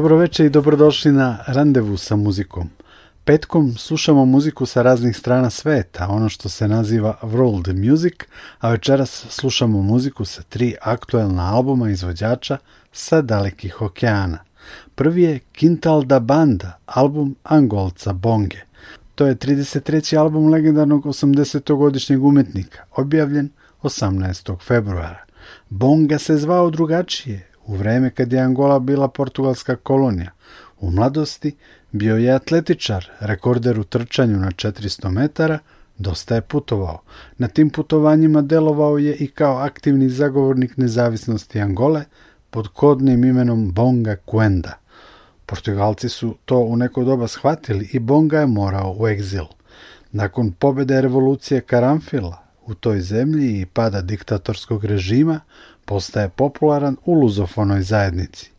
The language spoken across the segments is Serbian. Dobroveče i dobrodošli na Randevu sa muzikom. Petkom slušamo muziku sa raznih strana sveta, ono što se naziva World Music, a večeras slušamo muziku sa tri aktuelna albuma izvođača sa dalekih okeana. Prvi je Quintal da Banda, album Angolca Bonge. To je 33. album legendarnog 80-godišnjeg umetnika, objavljen 18. februara. Bonga se zvao drugačije, U vreme kad je Angola bila portugalska kolonija, u mladosti bio je atletičar, rekorder u trčanju na 400 metara, dosta je putovao. Na tim putovanjima delovao je i kao aktivni zagovornik nezavisnosti Angole pod kodnim imenom Bonga Kuenda. Portugalci su to u neko doba shvatili i Bonga je morao u egzil. Nakon pobede revolucije Karamfila u toj zemlji i pada diktatorskog režima, Postaje popularan u luzofonoj zajednici.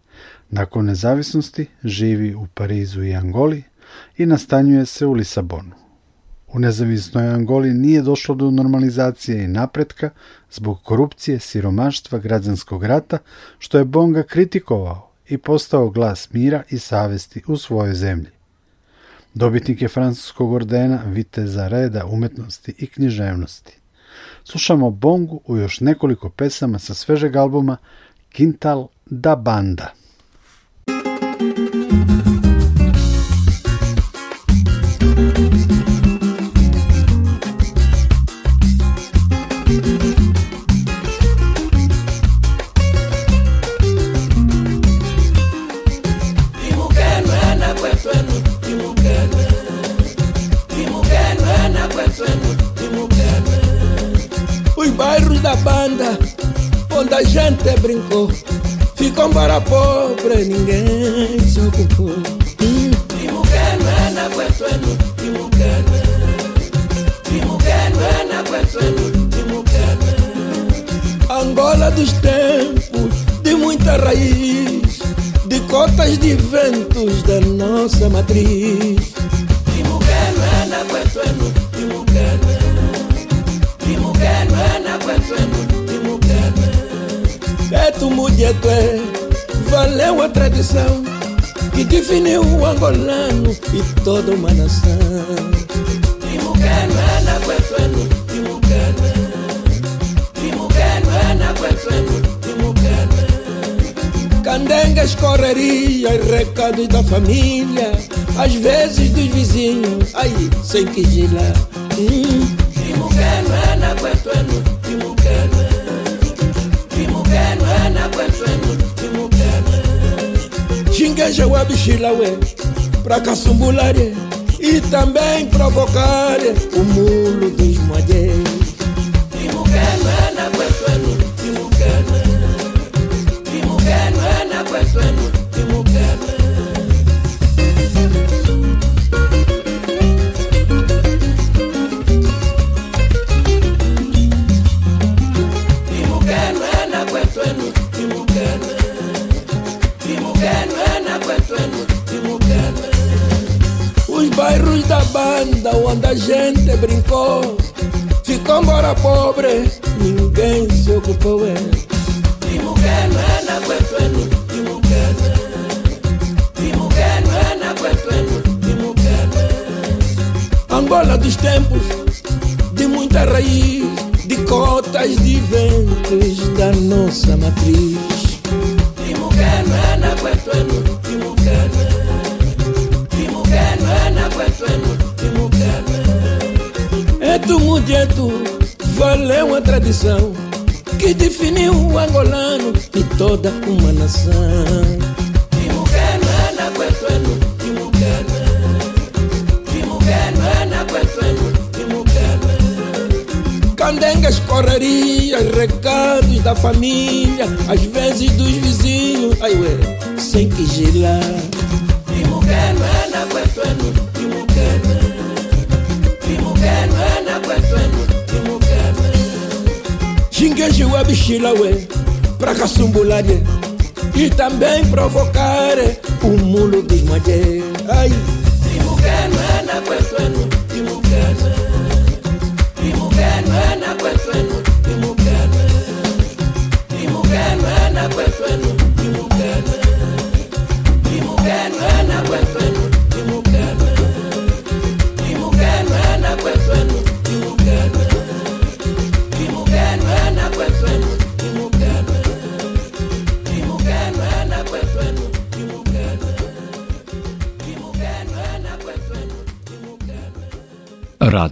Nakon nezavisnosti živi u Parizu i Angoli i nastanjuje se u Lisabonu. U nezavisnoj Angoli nije došlo do normalizacije i napretka zbog korupcije, siromaštva, građanskog rata, što je Bonga kritikovao i postao glas mira i savesti u svojoj zemlji. Dobitnik je francuskog ordena Viteza reda umetnosti i književnosti slušamo bongu u još nekoliko pesama sa svežeg albuma Quintal da Banda. da banda onde a gente brincou. Ficou embora pobre, ninguém se ocupou. Angola dos tempos de muita raiz, de cotas de ventos da nossa matriz. Beto Mudietué valeu a tradição que definiu o angolano e toda uma nação. Candengas, correrias, recados da família, às vezes dos vizinhos, aí sem que girar. Hum ukugana kwemfemu imugana xingexe pra casumbulare e também provocar o mulo dos madeiros família, às vezes dos vizinhos. Ai, ué, sem que gelar. Xingueje o abixila, ué, pra caçumbular, e também provocar o mulo aí, mulheres. Ai, Timucano é na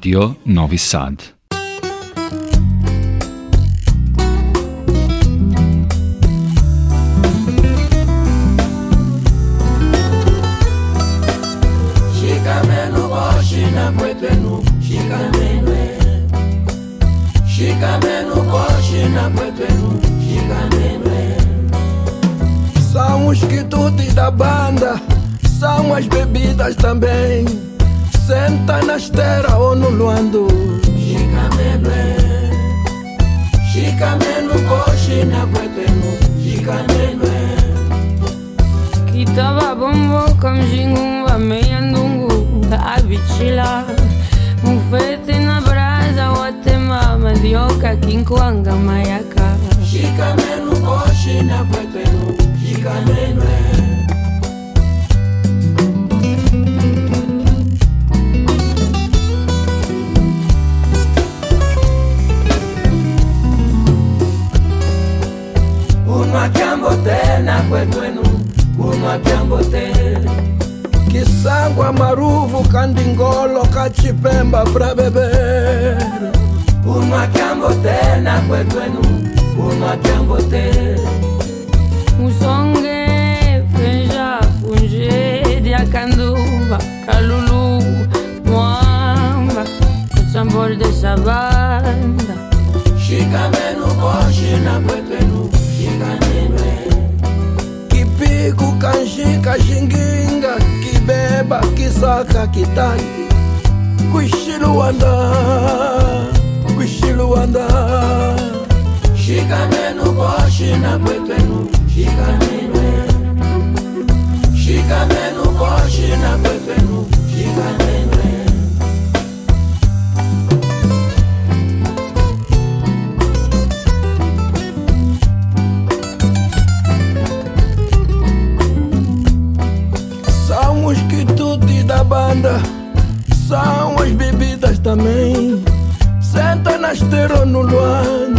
Radio Novi Sad. uma jambote musonge venja funge dia canduba calulu muamba o tambor dessa banda shikamenu koshina kwekenu shikanime kipiku kanjika jinginga kibeba kisaka kitani, kitaki kwishiluanda kwishiluanda shikanenu koshina kwetwenu shikaninwe shikanenu koshina kwetwenu shikanenwe São os quitutes da banda São as bebidas também Senta na esteira no luar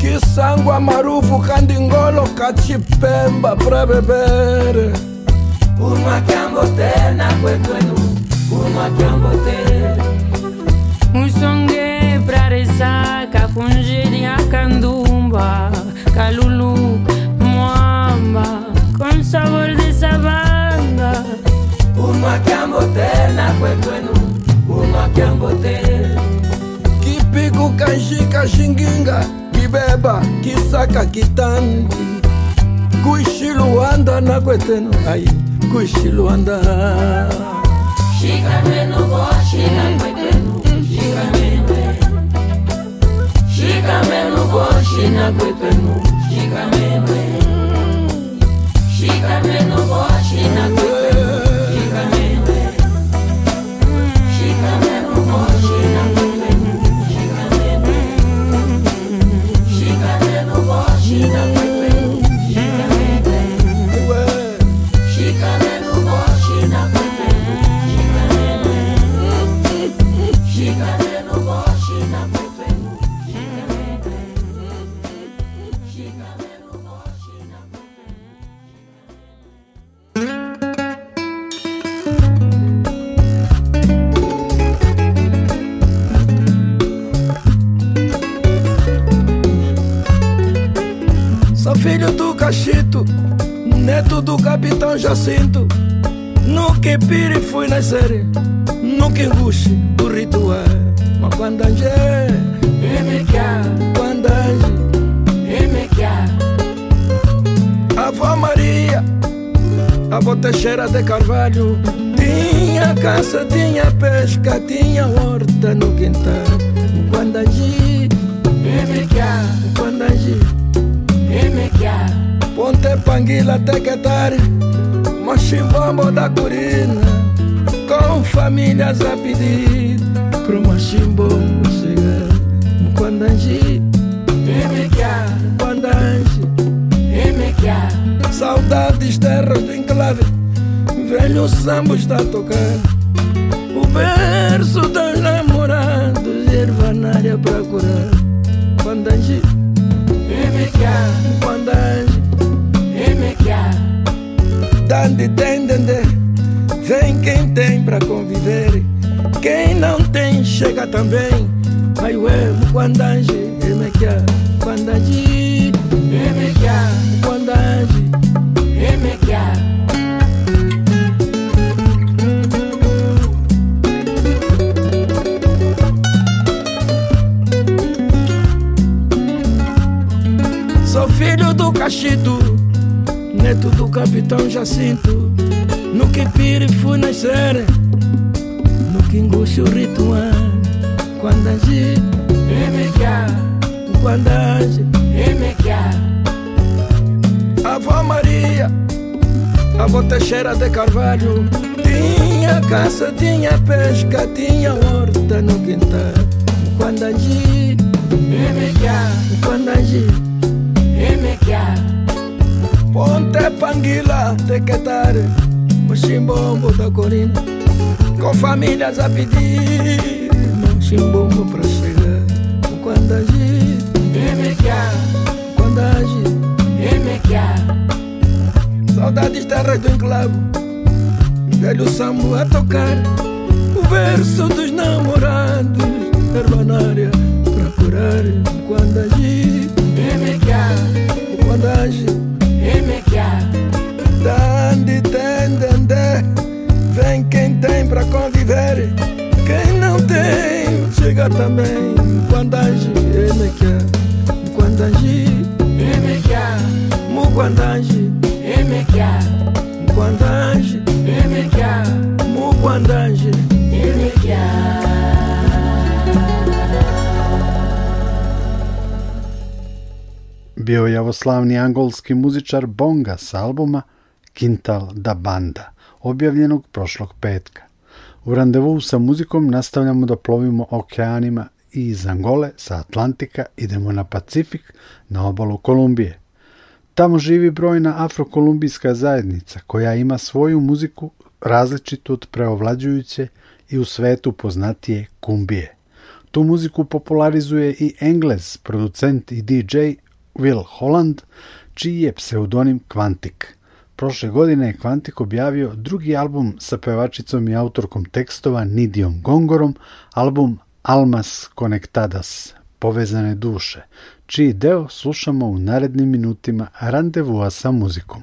kisangwa marufu kandi ngolo kachipemba prebebere kanjika jinginga kibeba kisaka kitandi kuishi luanda na kweteno ai kuishi luanda Shikamenu boshi na kwetenu, shikamenu. Shikamenu boshi na kwetenu, shikamenu. Shikamenu boshi na kwetenu. fui nascer no Kingushi, do ritual. Mas quando a gente. Quando Avó Maria, avó Teixeira de Carvalho Tinha caça, tinha pesca, tinha horta no quintal Guandagi, Imiquia, Guandagi, Imiquia Ponte Panguila, Tequetari, Machimbombo da Corina com famílias a pedir Pro machimbo chegar Mkwandanji Imikia Mkwandanji Imikia Saudades terra do enclave Velho samba está a tocar O verso dos namorados Ervanária para curar Mkwandanji Imikia Mkwandanji Imikia Dande, dandi dende Vem quem tem pra conviver, quem não tem chega também. ué, mkwandaji Emekia, mkwandaji Emekia, mkwandaji Emekia. Sou filho do cachito neto do capitão Jacinto. No pire fui nascer, no o ritual. Quando agi, Emequia. Quando agi, Emequia. Avó Maria, avó Teixeira de Carvalho. Tinha caça, tinha pesca, tinha horta no quintal. Quando agi, Emequia. Quando agi, Emequia. Ponte Panguila, Tequetare, Mochimbombo da Corina, com famílias a pedir, Mochimbombo pra chegar, o quando agir, Emequiá, quando agir, Emequiá. Saudades terras do enclavo, velho Samu a tocar, o verso dos namorados, herbanária pra curar, quando agir, Emequiá, quando agir. Primequiar. Dande, dande, Vem quem tem pra conviver. Quem não tem, chega também. Quandanji, emequiar. Quandanji, emequiar. Muquandanji, emequiar. Muquandanji, emequiar. Muquandanji, emequiar. bio javoslavni angolski muzičar Bonga s albuma Kintal da Banda, objavljenog prošlog petka. U randevu sa muzikom nastavljamo da plovimo okeanima i iz Angole sa Atlantika idemo na Pacifik na obalu Kolumbije. Tamo živi brojna afrokolumbijska zajednica koja ima svoju muziku različitu od preovlađujuće i u svetu poznatije kumbije. Tu muziku popularizuje i Englez, producent i DJ Will Holland, čiji je pseudonim Kvantik. Prošle godine je Kvantik objavio drugi album sa pevačicom i autorkom tekstova Nidijom Gongorom, album Almas Conectadas, Povezane duše, čiji deo slušamo u narednim minutima randevua sa muzikom.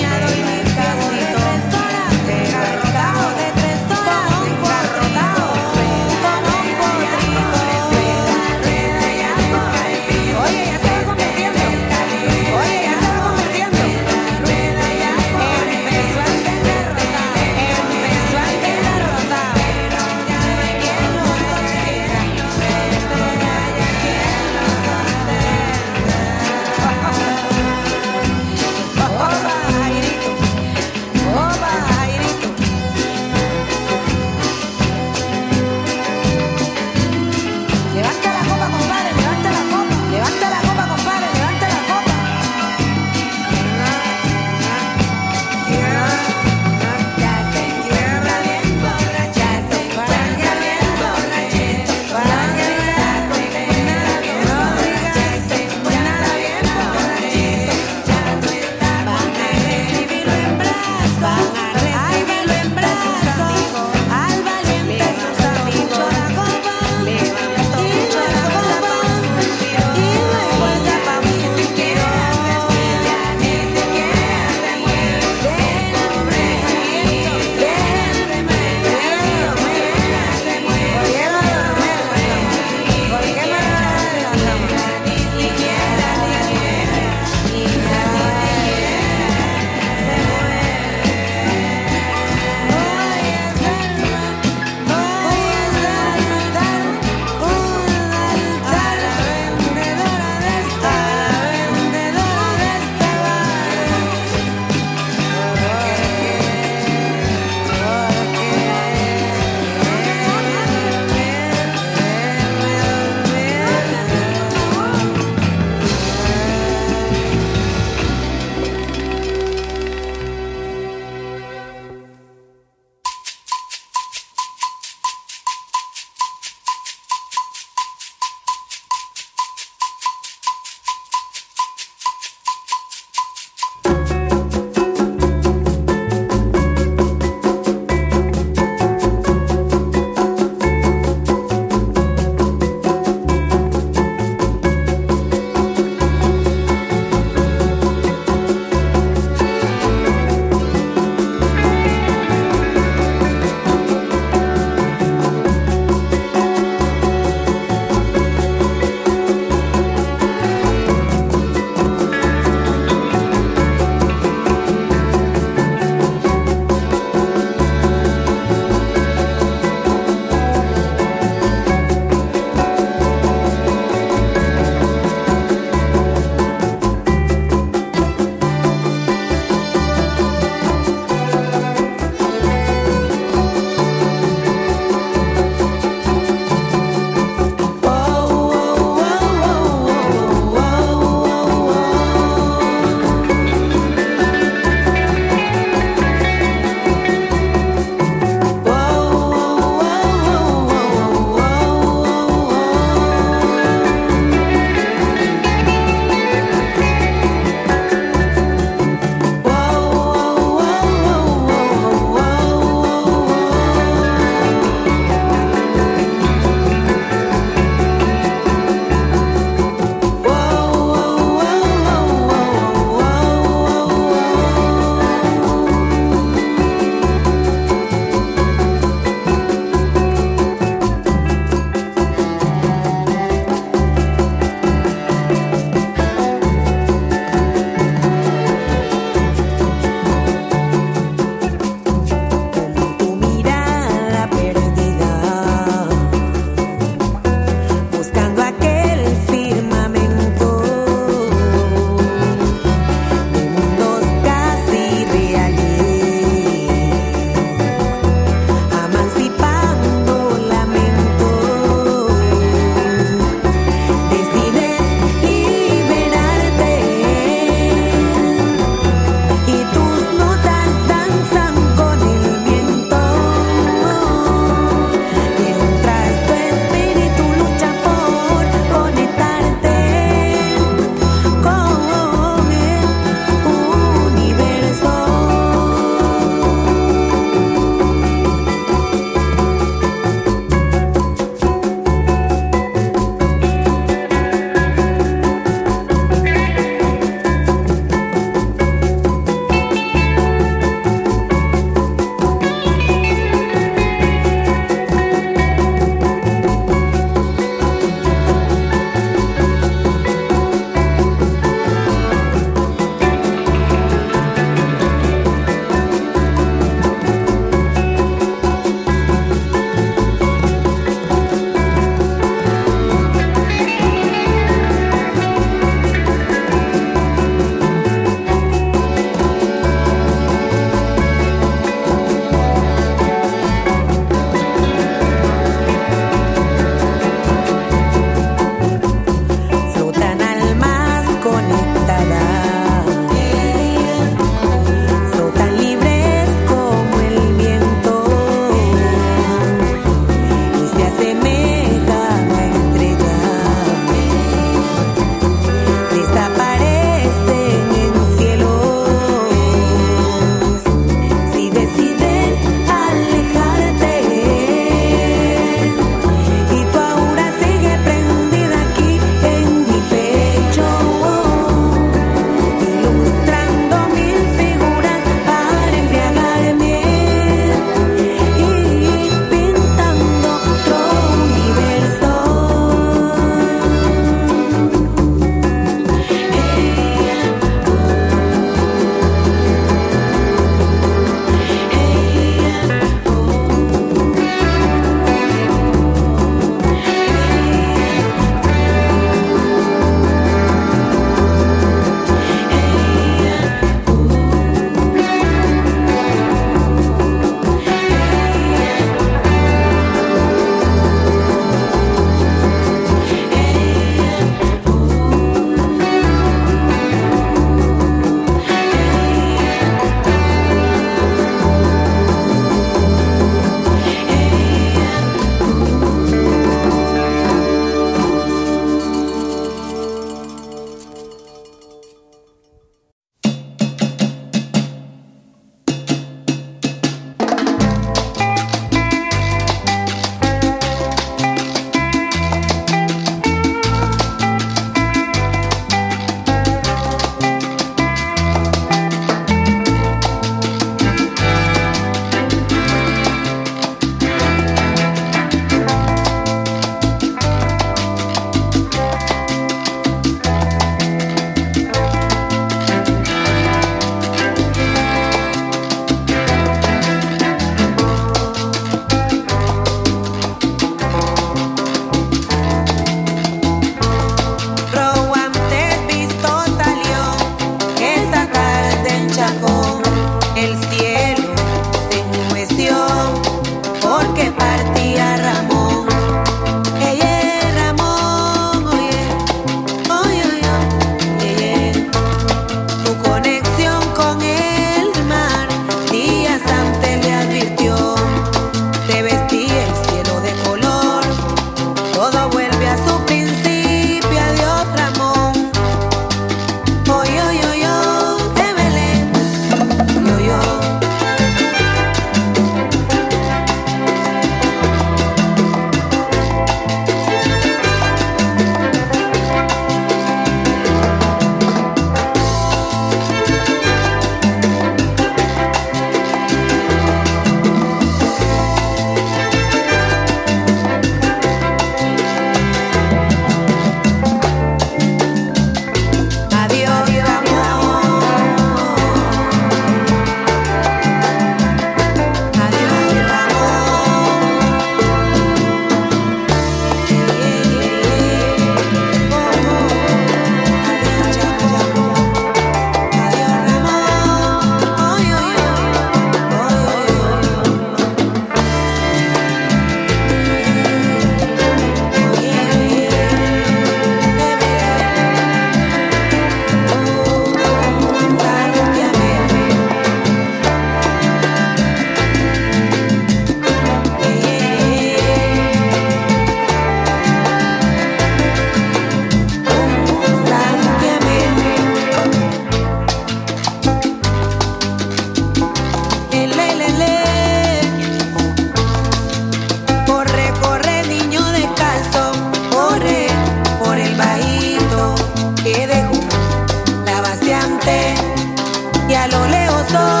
love.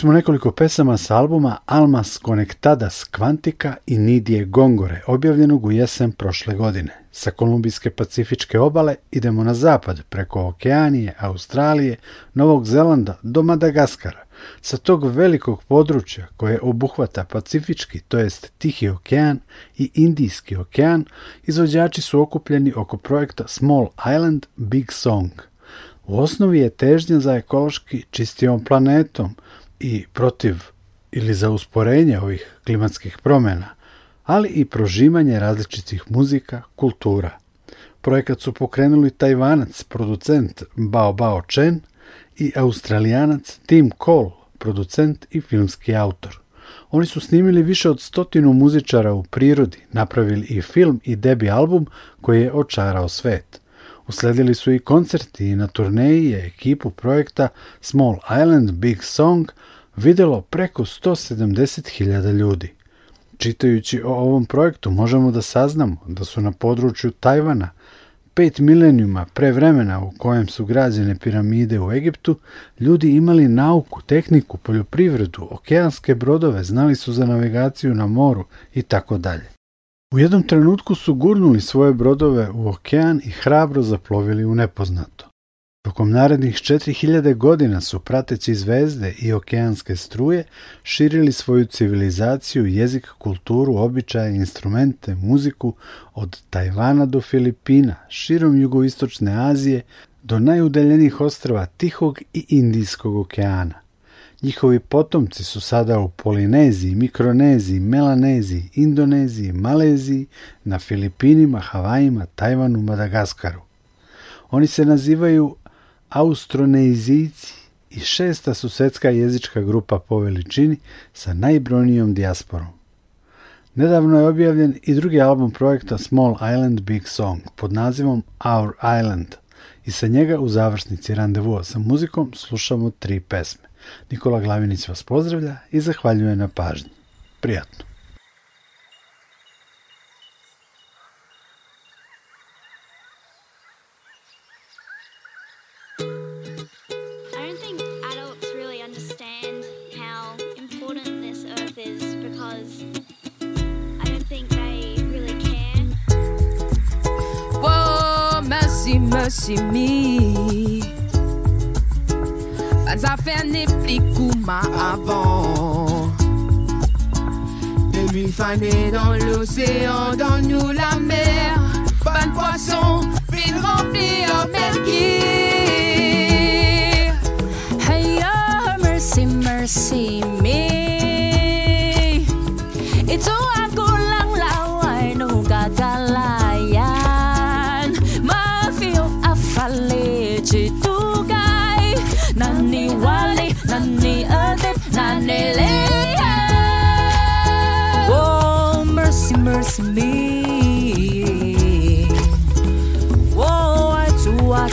smo nekoliko pesama sa albuma Almas Conectadas Kvantika i Nidije Gongore, objavljenog u jesen prošle godine. Sa kolumbijske pacifičke obale idemo na zapad, preko Okeanije, Australije, Novog Zelanda do Madagaskara. Sa tog velikog područja koje obuhvata Pacifički, to jest Tihi okean i Indijski okean, izvođači su okupljeni oko projekta Small Island Big Song – u osnovi je težnja za ekološki čistijom planetom, i protiv ili za usporenje ovih klimatskih promena, ali i prožimanje različitih muzika, kultura. Projekat su pokrenuli tajvanac, producent Bao Bao Chen i australijanac Tim Cole, producent i filmski autor. Oni su snimili više od stotinu muzičara u prirodi, napravili i film i debi album koji je očarao svet. Usledili su i koncerti i na turneji je ekipu projekta Small Island Big Song – videlo preko 170.000 ljudi. Čitajući o ovom projektu možemo da saznamo da su na području Tajvana 5 milenijuma pre vremena u kojem su građene piramide u Egiptu, ljudi imali nauku, tehniku, poljoprivredu, okeanske brodove, znali su za navigaciju na moru i tako dalje. U jednom trenutku su gurnuli svoje brodove u okean i hrabro zaplovili u nepoznato. Tokom narednih 4000 godina su prateći zvezde i okeanske struje širili svoju civilizaciju, jezik, kulturu, običaje, instrumente, muziku od Tajvana do Filipina, širom jugoistočne Azije do najudaljenih ostrava Tihog i Indijskog okeana. Njihovi potomci su sada u Polineziji, Mikroneziji, Melaneziji, Indoneziji, Maleziji, na Filipinima, Havajima, Tajvanu, Madagaskaru. Oni se nazivaju Austronezijci i šesta su svetska jezička grupa po veličini sa najbrojnijom dijasporom. Nedavno je objavljen i drugi album projekta Small Island Big Song pod nazivom Our Island i sa njega u završnici randevua sa muzikom slušamo tri pesme. Nikola Glavinić vas pozdravlja i zahvaljuje na pažnji. Prijatno! Pas à faire ni ne couma ma avan Demi fanè dans l'océan, dans nous la mer Pas de poisson, puis rempli en merguier Hey oh, merci, mercy, me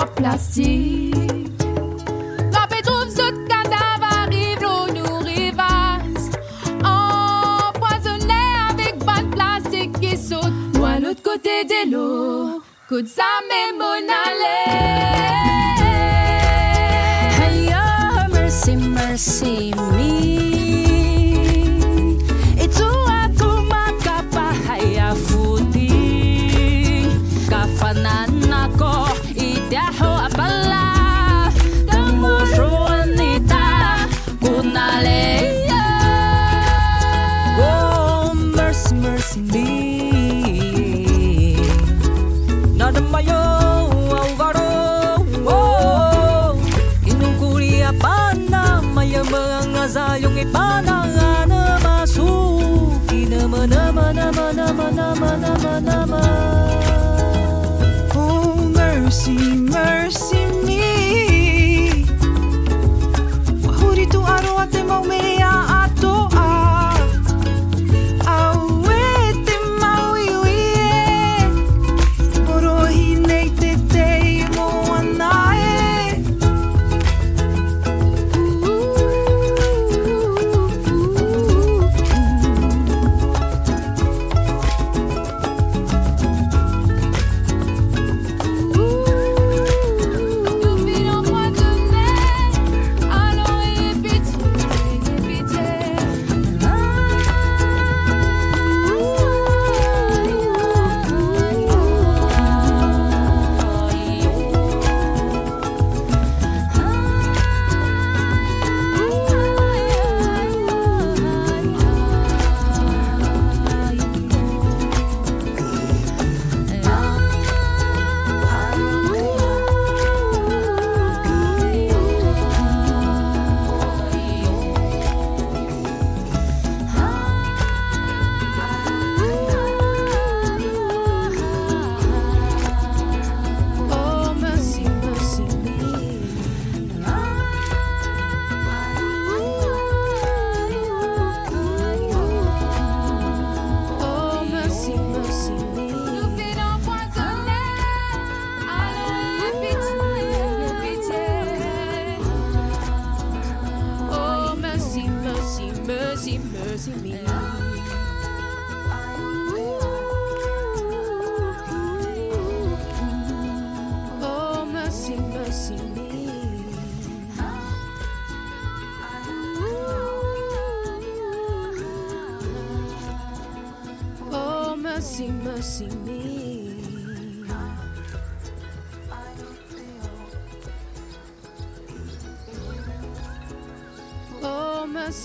en plastique. papé trouve ce cadavre arrive l'eau nous en poisonné avec bonne plastique qui saute. de l'autre côté de l'eau, côte sa même Oh, mercy, mercy me. Wahuri tu aro ate mau mea.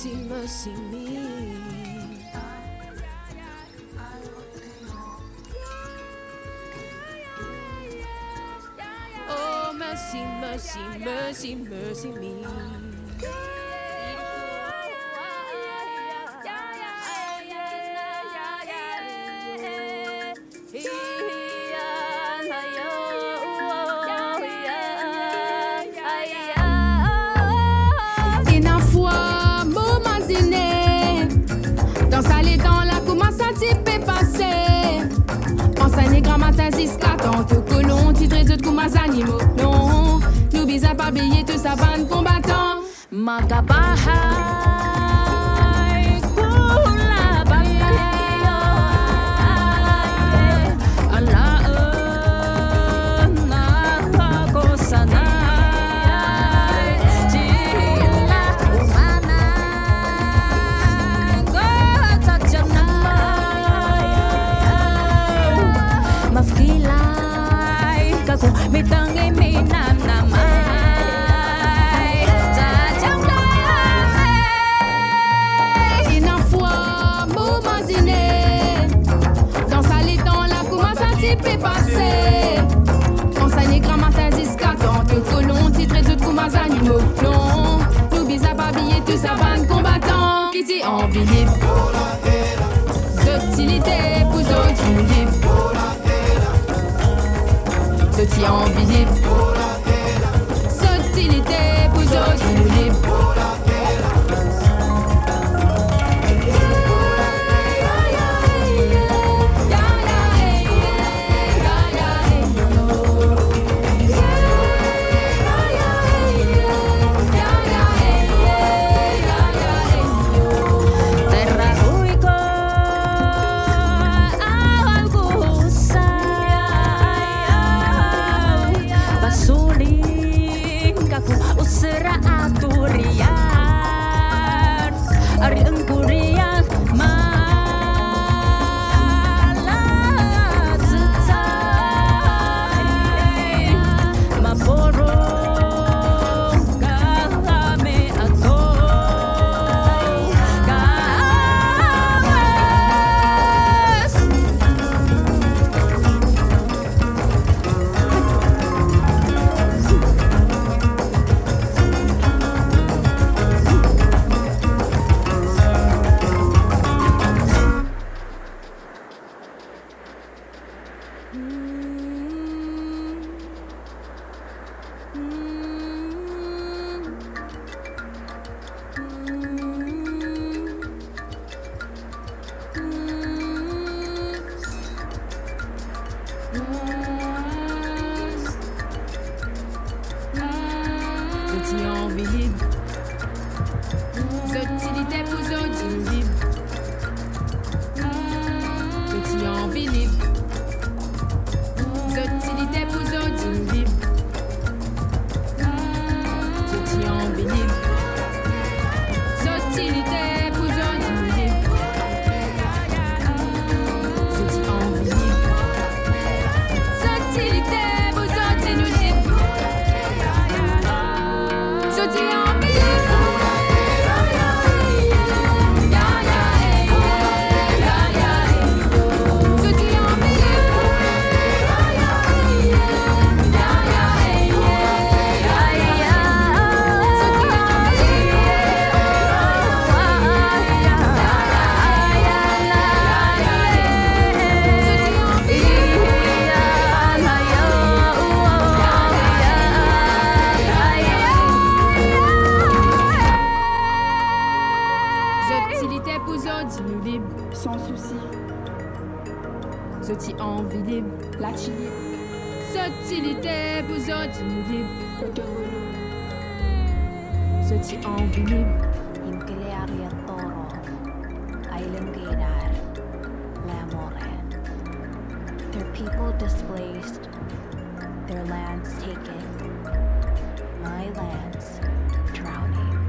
mercy, mercy me. Oh, mercy, mercy, mercy, mercy me. Francisca colon, titré de comme animaux. Non, nous pas billets, tout sa bande combattant. Macabaha. De savane combattant qui dit envie libre. Zotilité, pouzo, tu libre. Ce qui their lands taken, my lands drowning.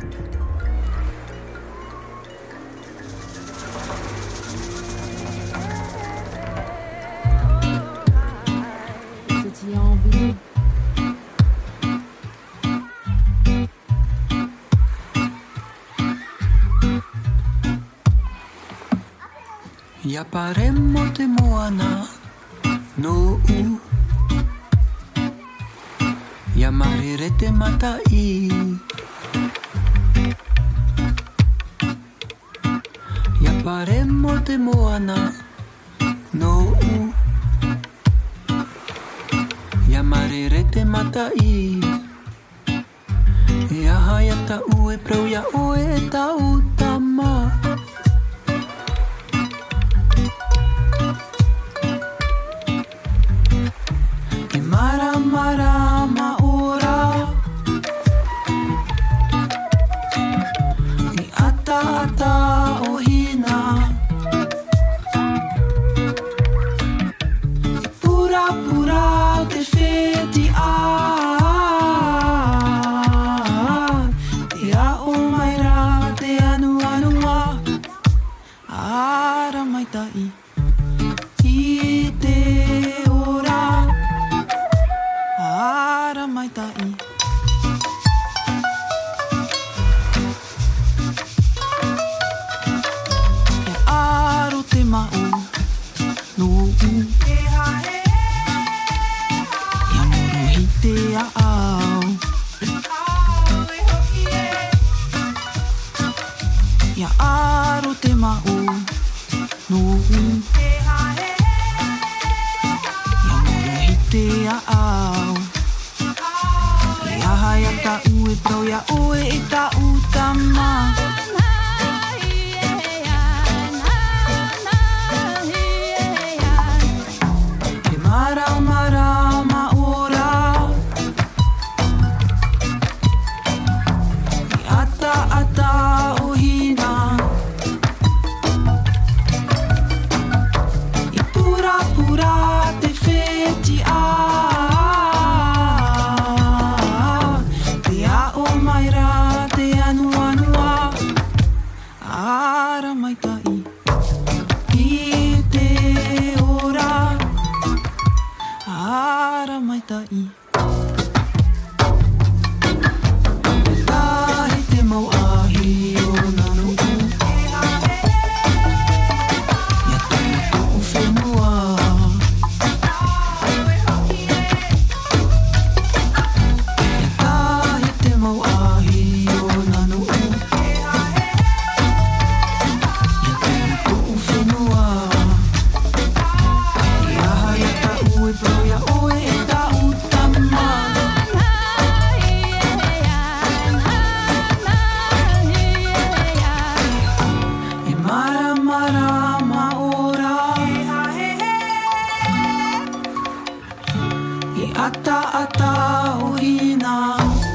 C'était envie. Ja paremmo te moana no u 忘れてまたいいやばれんもでもはな day. Oh. Ia aro te mau no u. Ia moro hi te ao. Ia haia ta ue tau, ia utama. Oh. И ата-ата урина.